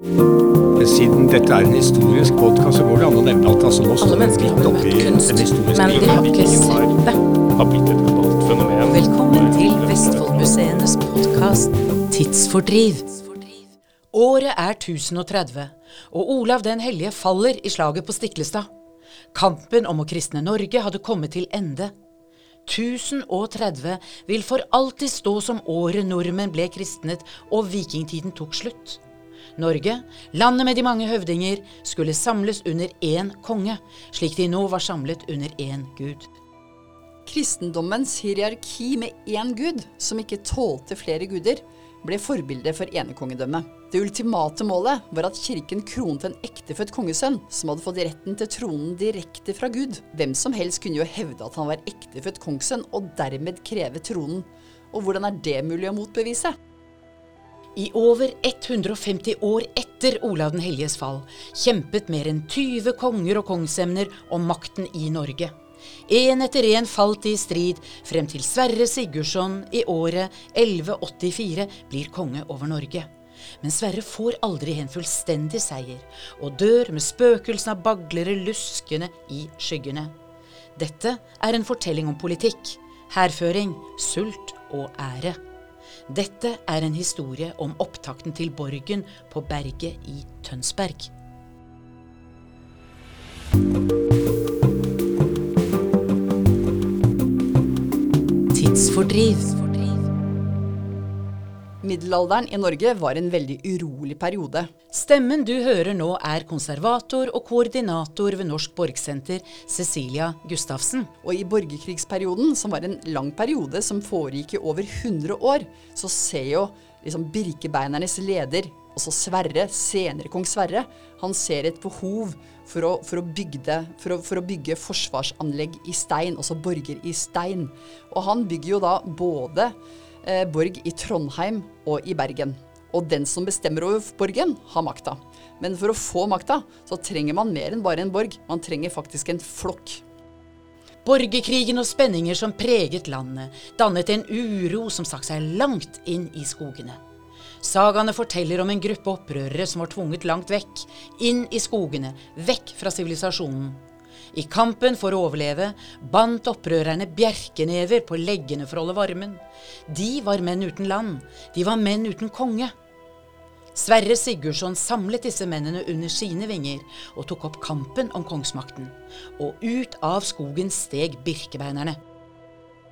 Siden dette er en historisk podkast, så går det an å nevne at altså, nå Alle mennesker har møtt kunst, men de har ikke sett det. har, har blitt et globalt fenomen. Velkommen til Vestfoldmuseenes podkast Tidsfordriv. Året er 1030, og Olav den hellige faller i slaget på Stiklestad. Kampen om å kristne Norge hadde kommet til ende. 1030 vil for alltid stå som året nordmenn ble kristnet og vikingtiden tok slutt. Norge, landet med de mange høvdinger, skulle samles under én konge, slik de nå var samlet under én gud. Kristendommens hierarki med én gud, som ikke tålte flere guder, ble forbildet for enekongedømmet. Det ultimate målet var at kirken kronet en ektefødt kongesønn som hadde fått retten til tronen direkte fra Gud. Hvem som helst kunne jo hevde at han var ektefødt kongssønn, og dermed kreve tronen. Og hvordan er det mulig å motbevise? I over 150 år etter Olav den helliges fall kjempet mer enn 20 konger og kongsemner om makten i Norge. Én etter én falt de i strid, frem til Sverre Sigurdsson i året 1184 blir konge over Norge. Men Sverre får aldri en fullstendig seier, og dør med spøkelsen av baglere luskende i skyggene. Dette er en fortelling om politikk, hærføring, sult og ære. Dette er en historie om opptakten til borgen på berget i Tønsberg. Tidsfordriv. Middelalderen i Norge var en veldig urolig periode. Stemmen du hører nå er konservator og koordinator ved Norsk Borgsenter, Cecilia Gustavsen. Og i borgerkrigsperioden, som var en lang periode som foregikk i over 100 år, så ser jo liksom Birkebeinernes leder, altså Sverre, senere kong Sverre, han ser et behov for å, for å, bygde, for å, for å bygge forsvarsanlegg i stein, altså borger i stein. Og han bygger jo da både eh, borg i Trondheim og i Bergen. Og den som bestemmer over borgen, har makta. Men for å få makta, så trenger man mer enn bare en borg. Man trenger faktisk en flokk. Borgerkrigen og spenninger som preget landet, dannet en uro som stakk seg langt inn i skogene. Sagaene forteller om en gruppe opprørere som var tvunget langt vekk, inn i skogene, vekk fra sivilisasjonen. I kampen for å overleve bandt opprørerne bjerkenever på leggene for å holde varmen. De var menn uten land, de var menn uten konge. Sverre Sigurdsson samlet disse mennene under sine vinger og tok opp kampen om kongsmakten. Og ut av skogen steg birkebeinerne.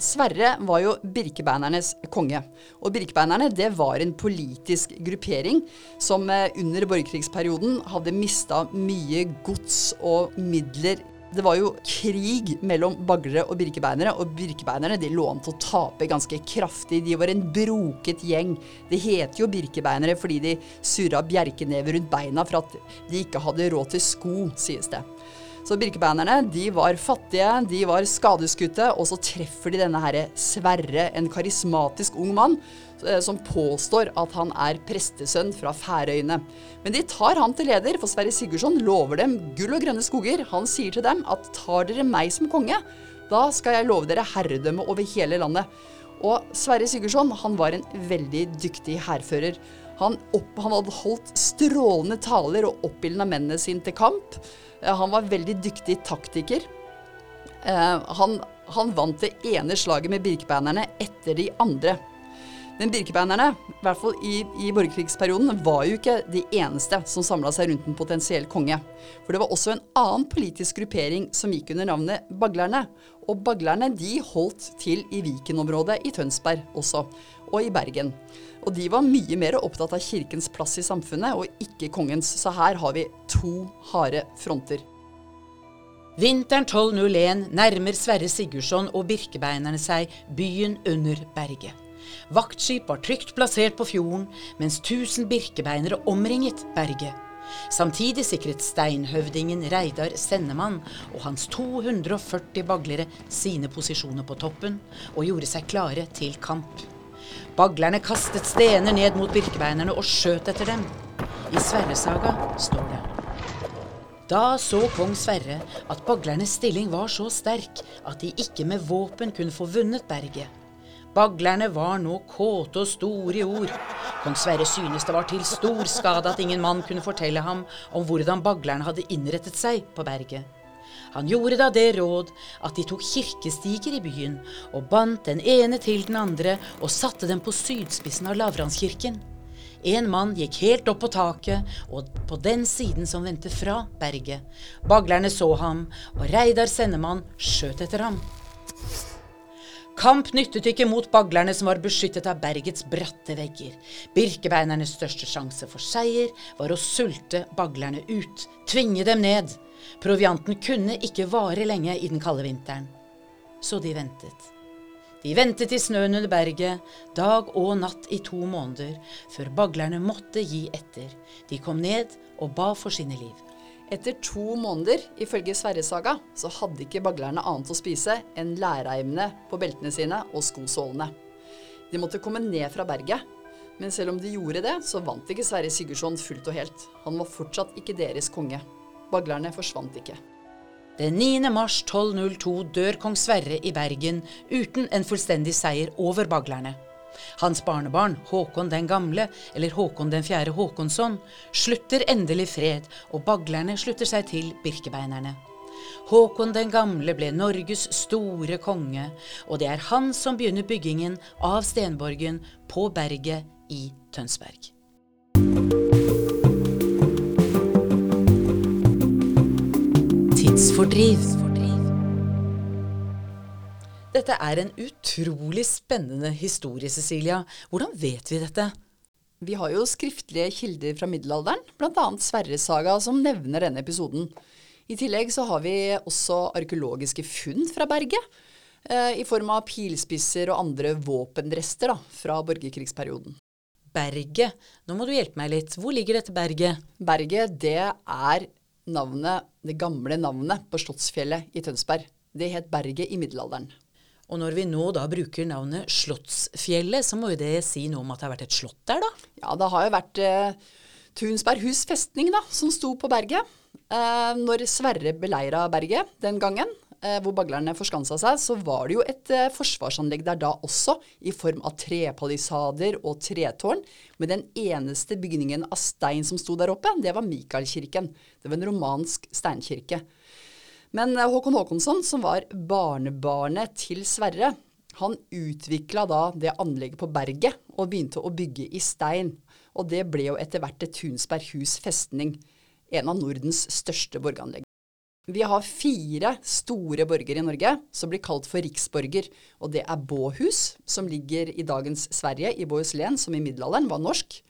Sverre var jo birkebeinernes konge. Og birkebeinerne det var en politisk gruppering som eh, under borgerkrigsperioden hadde mista mye gods og midler. Det var jo krig mellom baglere og birkebeinere, og birkebeinerne de lå å tape ganske kraftig. De var en broket gjeng. Det heter jo birkebeinere fordi de surra bjerkenever rundt beina for at de ikke hadde råd til sko, sies det. Så birkebeinerne de var fattige, de var skadeskutte, og så treffer de denne herre Sverre, en karismatisk ung mann, eh, som påstår at han er prestesønn fra Færøyene. Men de tar han til leder, for Sverre Sigurdsson lover dem gull og grønne skoger. Han sier til dem at tar dere meg som konge, da skal jeg love dere herredømme over hele landet. Og Sverre Sigurdsson han var en veldig dyktig hærfører. Han, han hadde holdt strålende taler og oppildna mennene sine til kamp. Eh, Han var veldig dyktig taktiker. Eh, han, han vant det ene slaget med birkebeinerne etter de andre. Men birkebeinerne, i hvert fall i, i borgerkrigsperioden, var jo ikke de eneste som samla seg rundt en potensiell konge. For det var også en annen politisk gruppering som gikk under navnet baglerne. Og baglerne de holdt til i Viken-området i Tønsberg også, og i Bergen. Og de var mye mer opptatt av kirkens plass i samfunnet, og ikke kongens. Så her har vi to harde fronter. Vinteren 1201 nærmer Sverre Sigurdsson og birkebeinerne seg byen under berget. Vaktskip var trygt plassert på fjorden, mens tusen birkebeinere omringet berget. Samtidig sikret steinhøvdingen Reidar Sennemann og hans 240 baglere sine posisjoner på toppen, og gjorde seg klare til kamp. Baglerne kastet stener ned mot birkebeinerne og skjøt etter dem. I Sverresaga står det. Da så kong Sverre at baglernes stilling var så sterk at de ikke med våpen kunne få vunnet berget. Baglerne var nå kåte og store i ord. Kong Sverre synes det var til stor skade at ingen mann kunne fortelle ham om hvordan baglerne hadde innrettet seg på berget. Han gjorde da det råd at de tok kirkestiger i byen og bandt den ene til den andre og satte dem på sydspissen av Lavranskirken. En mann gikk helt opp på taket og på den siden som vendte fra berget. Baglerne så ham, og Reidar sendemann skjøt etter ham. Kamp nyttet ikke mot baglerne som var beskyttet av bergets bratte vegger. Birkebeinernes største sjanse for seier var å sulte baglerne ut, tvinge dem ned. Provianten kunne ikke vare lenge i den kalde vinteren. Så de ventet. De ventet i snøen under berget, dag og natt i to måneder, før baglerne måtte gi etter. De kom ned og ba for sine liv. Etter to måneder, ifølge Sverresaga, så hadde ikke baglerne annet å spise enn læreimene på beltene sine og skosålene. De måtte komme ned fra berget. Men selv om de gjorde det, så vant ikke Sverre Sigurdsson fullt og helt. Han var fortsatt ikke deres konge. Baglerne forsvant ikke. Den 9. mars 1202 dør kong Sverre i Bergen uten en fullstendig seier over baglerne. Hans barnebarn, Håkon den gamle, eller Håkon den fjerde Håkonsson, slutter endelig fred, og baglerne slutter seg til birkebeinerne. Håkon den gamle ble Norges store konge, og det er han som begynner byggingen av stenborgen på berget i Tønsberg. Tidsfordriv. Dette er en utrolig spennende historie, Cecilia. Hvordan vet vi dette? Vi har jo skriftlige kilder fra middelalderen, bl.a. Sverresaga, som nevner denne episoden. I tillegg så har vi også arkeologiske funn fra berget, eh, i form av pilspisser og andre våpenrester da, fra borgerkrigsperioden. Berget. Nå må du hjelpe meg litt. Hvor ligger dette berget? Berget, det er navnet, det gamle navnet på Slottsfjellet i Tønsberg. Det het Berget i middelalderen. Og når vi nå da bruker navnet Slottsfjellet, så må jo det si noe om at det har vært et slott der, da? Ja, det har jo vært eh, Tunsberghus festning, da, som sto på berget. Eh, når Sverre beleira berget den gangen, eh, hvor baglerne forskansa seg, så var det jo et eh, forsvarsanlegg der da også, i form av trepalisader og tretårn. Men den eneste bygningen av stein som sto der oppe, det var Mikaelkirken. Det var en romansk steinkirke. Men eh, Håkon Håkonsson, som var barnebarnet til Sverre, han utvikla da det anlegget på berget og begynte å bygge i stein. Og det ble jo etter hvert et Tunsberghus festning, en av Nordens største borganlegg. Vi har fire store borger i Norge som blir kalt for riksborger. Og det er Båhus, som ligger i dagens Sverige, i Bohuslän, som i middelalderen var norsk.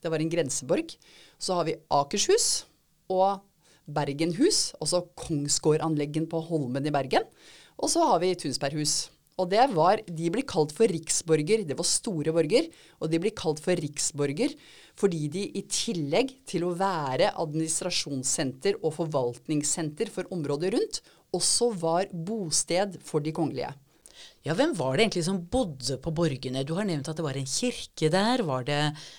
Det var en grenseborg. Så har vi Akershus og Bergenhus, altså Kongsgårdanleggen på Holmen i Bergen. Og så har vi Tunsberghus. Og var, De blir kalt for riksborger. Det var store borger. Og de blir kalt for riksborger fordi de i tillegg til å være administrasjonssenter og forvaltningssenter for området rundt, også var bosted for de kongelige. Ja, hvem var det egentlig som bodde på borgene? Du har nevnt at det var en kirke der. Var det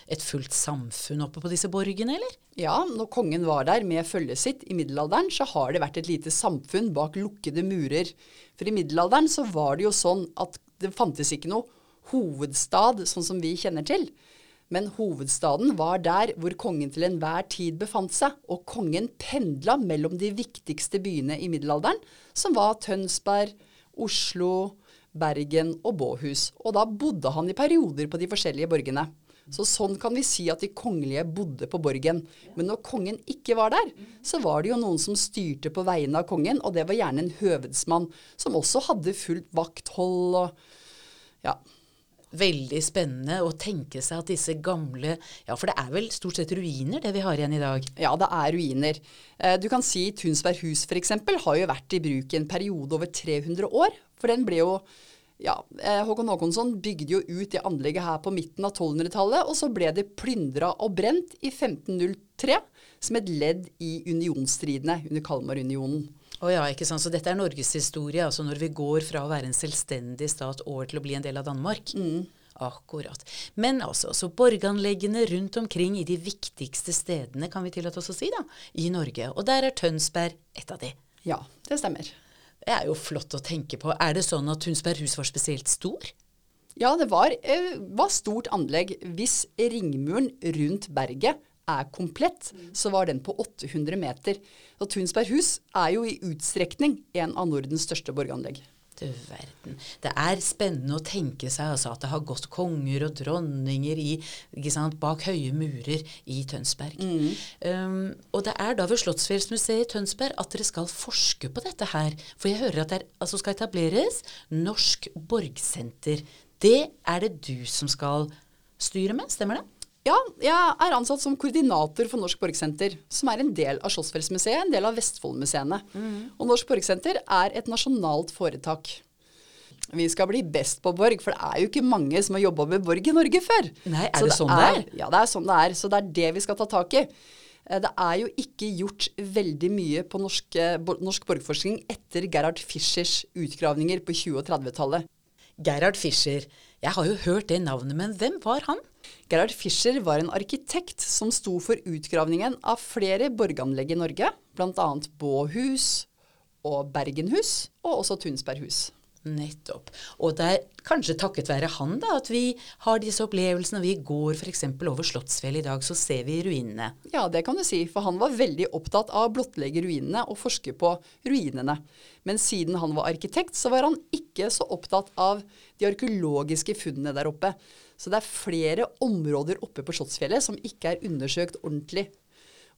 et fullt samfunn oppe på disse borgene, eller? Ja, når kongen var der med følget sitt i middelalderen, så har det vært et lite samfunn bak lukkede murer. For i middelalderen så var det jo sånn at det fantes ikke noe hovedstad sånn som vi kjenner til. Men hovedstaden var der hvor kongen til enhver tid befant seg, og kongen pendla mellom de viktigste byene i middelalderen, som var Tønsberg, Oslo, Bergen og Båhus. Og da bodde han i perioder på de forskjellige borgene. Så sånn kan vi si at de kongelige bodde på borgen. Men når kongen ikke var der, så var det jo noen som styrte på vegne av kongen, og det var gjerne en høvedsmann, som også hadde fullt vakthold og ja. Veldig spennende å tenke seg at disse gamle Ja, for det er vel stort sett ruiner det vi har igjen i dag? Ja, det er ruiner. Eh, du kan si Tunsberghus f.eks. har jo vært i bruk i en periode over 300 år. For den ble jo ja, eh, Håkon Håkonsson bygde jo ut det anlegget her på midten av 1200-tallet, og så ble det plyndra og brent i 1503 som et ledd i unionsstridene under Kalmarunionen. Å ja, ikke sant. Så dette er norgeshistorie, altså når vi går fra å være en selvstendig stat over til å bli en del av Danmark. Mm. Akkurat. Men altså, så borganleggene rundt omkring i de viktigste stedene, kan vi tillate oss å si, da, i Norge. Og der er Tønsberg et av de. Ja, det stemmer. Det er jo flott å tenke på. Er det sånn at Tunsberghus var spesielt stor? Ja, det var, eh, var stort anlegg. Hvis ringmuren rundt berget er komplett, så var den på 800 meter. Og Tunsberg hus er jo i utstrekning en av Nordens største borganlegg. Du verden. Det er spennende å tenke seg altså, at det har gått konger og dronninger i, sant, bak høye murer i Tønsberg. Um, og det er da ved Slottsfjellsmuseet i Tønsberg at dere skal forske på dette her. For jeg hører at det er, altså skal etableres Norsk Borgsenter. Det er det du som skal styre med, stemmer det? Ja, jeg er ansatt som koordinator for Norsk Borgsenter, som er en del av Slottsfjellsmuseet, en del av Vestfoldmuseene. Og Norsk Borgsenter er et nasjonalt foretak. Vi skal bli best på borg, for det er jo ikke mange som har jobba med borg i Norge før. Nei, er Så det sånn det er? Ja, det er sånn det er. Så det er det vi skal ta tak i. Eh, Det er jo ikke gjort veldig mye på norsk, eh, norsk borgforskning etter Gerhard Fischers utgravninger på 20- og 30-tallet. Gerhard Fischer. Jeg har jo hørt det navnet, men hvem var han? Gerhard Fischer var en arkitekt som sto for utgravningen av flere borganlegg i Norge, bl.a. Båhus og Bergenhus, og også Tunsberghus. Nettopp. Og det er kanskje takket være han da, at vi har disse opplevelsene. Vi går f.eks. over Slottsfjellet i dag, så ser vi ruinene. Ja, det kan du si, for han var veldig opptatt av å blottlegge ruinene og forske på ruinene. Men siden han var arkitekt, så var han ikke så opptatt av de arkeologiske funnene der oppe. Så det er flere områder oppe på Slottsfjellet som ikke er undersøkt ordentlig.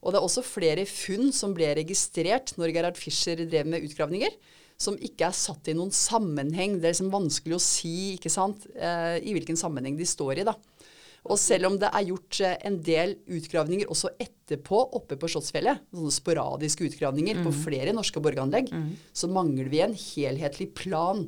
Og det er også flere funn som ble registrert når Gerhard Fischer drev med utgravninger, som ikke er satt i noen sammenheng. Det er liksom vanskelig å si ikke sant, eh, i hvilken sammenheng de står i. da. Og selv om det er gjort eh, en del utgravninger også etterpå oppe på Slottsfjellet, sånne sporadiske utgravninger på flere norske borganlegg, så mangler vi en helhetlig plan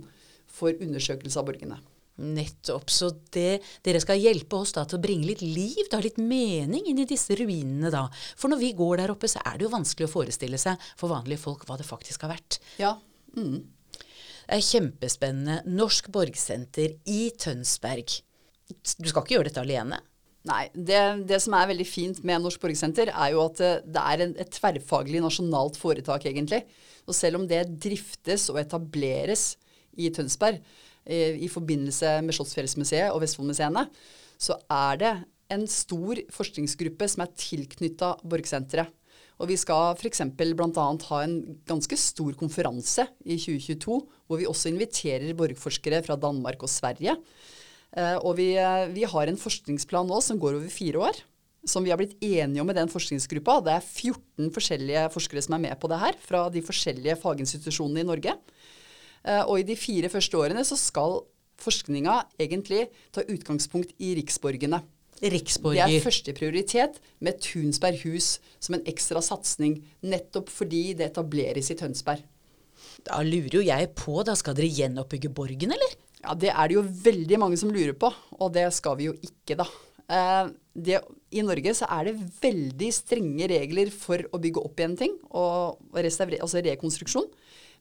for undersøkelse av borgene. Nettopp. Så det, dere skal hjelpe oss da til å bringe litt liv, da, litt mening inn i disse ruinene da. For når vi går der oppe, så er det jo vanskelig å forestille seg for vanlige folk hva det faktisk har vært. Ja, mm. Det er kjempespennende. Norsk Borgsenter i Tønsberg. Du skal ikke gjøre dette alene? Nei, det, det som er veldig fint med Norsk Borgsenter, er jo at det, det er en, et tverrfaglig nasjonalt foretak, egentlig. Og selv om det driftes og etableres i Tønsberg eh, i forbindelse med Slottsfjellsmuseet og Vestfoldmuseene, så er det en stor forskningsgruppe som er tilknytta Borgsenteret. Og vi skal f.eks. bl.a. ha en ganske stor konferanse i 2022, hvor vi også inviterer borgforskere fra Danmark og Sverige. Eh, og vi, eh, vi har en forskningsplan nå som går over fire år, som vi har blitt enige om i den forskningsgruppa. Det er 14 forskjellige forskere som er med på det her, fra de forskjellige faginstitusjonene i Norge. Eh, og i de fire første årene så skal forskninga egentlig ta utgangspunkt i riksborgene. Det er første prioritet med Tunsberg hus som en ekstra satsing, nettopp fordi det etableres i Tønsberg. Da lurer jo jeg på, da skal dere gjenoppbygge borgen, eller? Ja, det er det jo veldig mange som lurer på, og det skal vi jo ikke, da. Eh, det, I Norge så er det veldig strenge regler for å bygge opp igjen ting, og altså rekonstruksjon.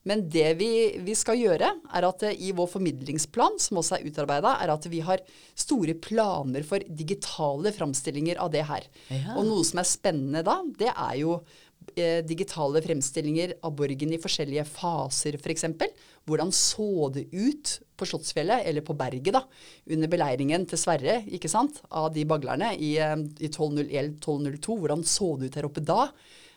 Men det vi, vi skal gjøre, er at eh, i vår formidlingsplan, som også er utarbeida, er at vi har store planer for digitale framstillinger av det her. Ja. Og noe som er spennende da, det er jo eh, digitale fremstillinger av borgen i forskjellige faser, f.eks. Hvordan så det ut på Slottsfjellet, eller på berget, da, under beleiringen til Sverre, ikke sant, av de baglerne i, eh, i 1201-1202. Hvordan så det ut her oppe da?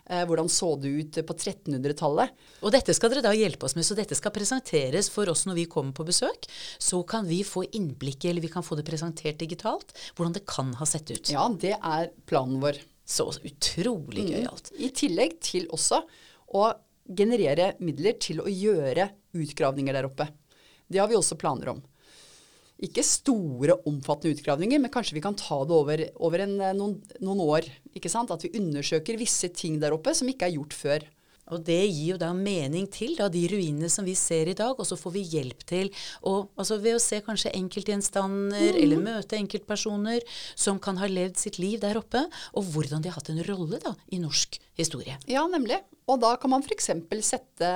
Eh, hvordan så det ut på 1300-tallet? Og dette skal dere da hjelpe oss med, så dette skal presenteres for oss når vi kommer på besøk. Så kan vi få innblikket, eller vi kan få det presentert digitalt, hvordan det kan ha sett ut. Ja, det er planen vår. Så utrolig gøyalt. I tillegg til også å generere midler til å gjøre utgravninger der oppe. Det har vi også planer om. Ikke store, omfattende utgravninger, men kanskje vi kan ta det over, over en, eh, noen, noen år. ikke sant? At vi undersøker visse ting der oppe som ikke er gjort før. Og det gir jo da mening til da, de ruinene som vi ser i dag, og så får vi hjelp til og, altså ved å se kanskje enkeltgjenstander eller møte enkeltpersoner som kan ha levd sitt liv der oppe, og hvordan de har hatt en rolle da i norsk historie. Ja, nemlig. Og da kan man f.eks. sette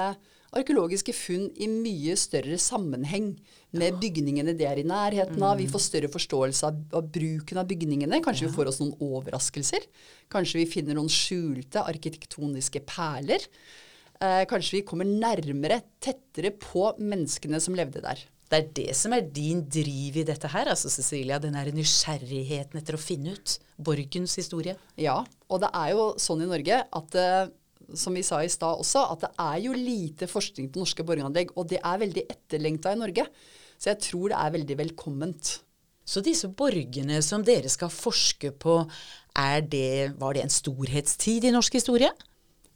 arkeologiske funn i mye større sammenheng med bygningene det er i nærheten av. Vi får større forståelse av, av bruken av bygningene. Kanskje vi får oss noen overraskelser. Kanskje vi finner noen skjulte arkitektoniske perler. Eh, kanskje vi kommer nærmere, tettere på menneskene som levde der. Det er det som er din driv i dette her, altså Cecilia. Den her nysgjerrigheten etter å finne ut Borgens historie. Ja, og det er jo sånn i Norge at eh, som vi sa i stad også, at det er jo lite forskning på norske borganlegg. Og det er veldig etterlengta i Norge. Så jeg tror det er veldig velkomment. Så disse borgene som dere skal forske på, er det, var det en storhetstid i norsk historie?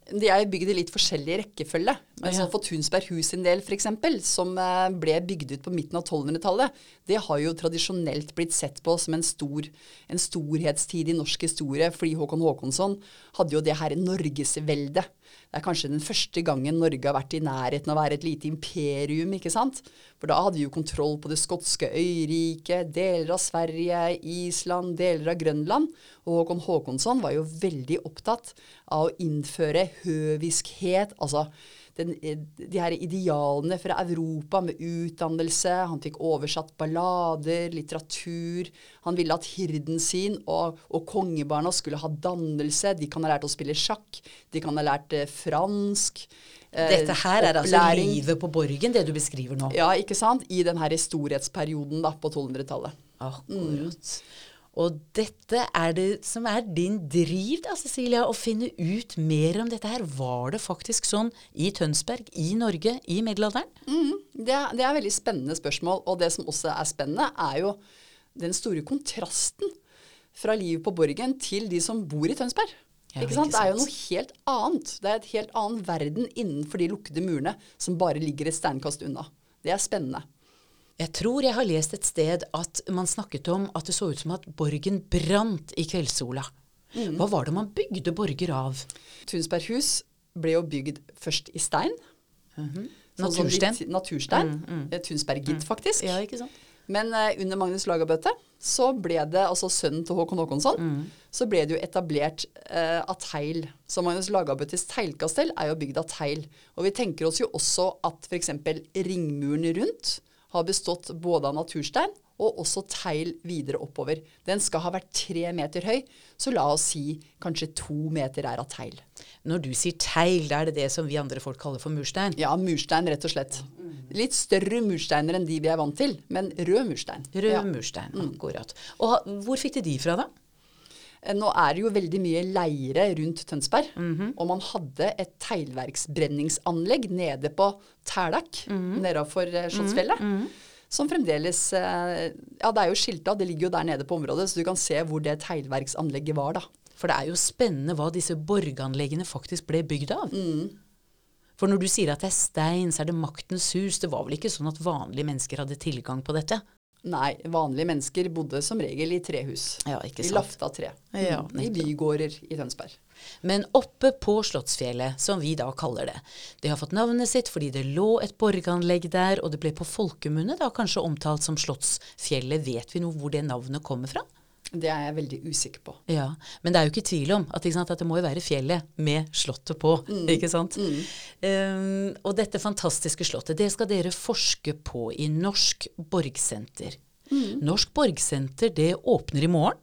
De er bygd i litt forskjellig rekkefølge. Men Ja. sånn for Tunsberg hus sin del, f.eks., som eh, ble bygd ut på midten av 1200-tallet, det har jo tradisjonelt blitt sett på som en, stor, en storhetstid i norsk historie, fordi Håkon Håkonsson hadde jo det her norgesveldet. Det er kanskje den første gangen Norge har vært i nærheten av å være et lite imperium, ikke sant? For da hadde vi jo kontroll på det skotske øyriket, deler av Sverige, Island, deler av Grønland. Og Håkon Håkonsson var jo veldig opptatt av å innføre høviskhet, altså den, de her idealene fra Europa med utdannelse. Han fikk oversatt ballader, litteratur. Han ville at hirden sin og, og kongebarna skulle ha dannelse. De kan ha lært å spille sjakk. De kan ha lært eh, fransk. eh, Dette her er altså livet på Borgen, det du beskriver nå. Ja, ikke sant? I den her storhetsperioden da, på 1200-tallet. Akkurat. Og dette er det som er din driv, da, Cecilia, å finne ut mer om dette her. Var det faktisk sånn i Tønsberg, i Norge, i middelalderen? Det er, det er veldig spennende spørsmål. Og det som også er spennende, er jo den store kontrasten fra livet på Borgen til de som bor i Tønsberg. Ja, ikke sant? Det er jo noe helt annet. Det er et helt annen verden innenfor de lukkede murene som bare ligger et steinkast unna. Det er spennende. Jeg tror jeg har lest et sted at man snakket om at det så ut som at borgen brant i kveldssola. Hva var det man bygde borger av? Tunsberg hus ble jo bygd først i stein. Mm -hmm. Naturstein. Sånn, Naturstein. Mm, mm. Tunsberggitt, faktisk. Ja, ikke sant? Men uh, under Magnus Lagabøte så ble det, altså sønnen til Håkon Håkonsson, så ble det jo etablert uh, av tegl. Så Magnus Lagabøtes teglkastell er jo bygd av tegl. Og vi tenker oss jo også at f.eks. ringmuren rundt har bestått både av naturstein og også tegl videre oppover. Den skal ha vært tre meter høy, så la oss si kanskje to meter er av tegl. Når du sier tegl, da er det det som vi andre folk kaller for murstein? Ja, murstein rett og slett. Litt større mursteiner enn de vi er vant til, men rød murstein. Rød Ja. murstein, akkurat. Og hvor fikk de de fra, da? Eh, Nå er det jo veldig mye leire rundt Tønsberg, Mhm. og man hadde et teglverksbrenningsanlegg nede på Tælak, Mhm. nedafor Slottsfjellet. Mm -hmm. Som fremdeles eh, Ja, det er jo skilta, det ligger jo der nede på området, så du kan se hvor det teglverksanlegget var, da. For det er jo spennende hva disse borganleggene faktisk ble bygd av. For når du sier at det er stein, så er det maktens hus. Det var vel ikke sånn at vanlige mennesker hadde tilgang på dette? Nei, vanlige mennesker bodde som regel i trehus. Ja, ikke I lafta tre. Ja, Mm, I bygårder i Tønsberg. Men oppe på Slottsfjellet, som vi da kaller det, det har fått navnet sitt fordi det lå et borganlegg der, og det ble på folkemunne da kanskje omtalt som Slottsfjellet. Vet vi noe hvor det navnet kommer fra? Det er jeg veldig usikker på. Ja, Men det er jo ikke tvil om at, sant, at det må jo være fjellet med slottet på. ikke sant? Um, og dette fantastiske slottet, det skal dere forske på i Norsk Borgsenter. Norsk Borgsenter det åpner i morgen.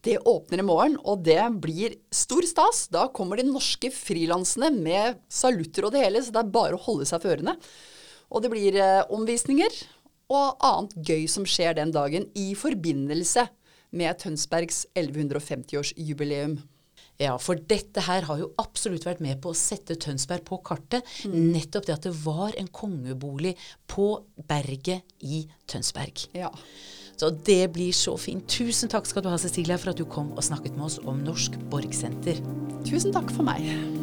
Det åpner i morgen, og det blir stor stas. Da kommer de norske frilansene med salutter og det hele, så det er bare å holde seg for ørene. Og det blir eh, omvisninger og annet gøy som skjer den dagen i forbindelse med Tønsbergs 1150-årsjubileum. Ja, for dette her har jo absolutt vært med på å sette Tønsberg på kartet. Nettopp det at det var en kongebolig på berget i Tønsberg. Ja. Så det blir så fint. Tusen takk skal du ha, Cecilia, for at du kom og snakket med oss om Norsk Borgsenter. Tusen takk for meg.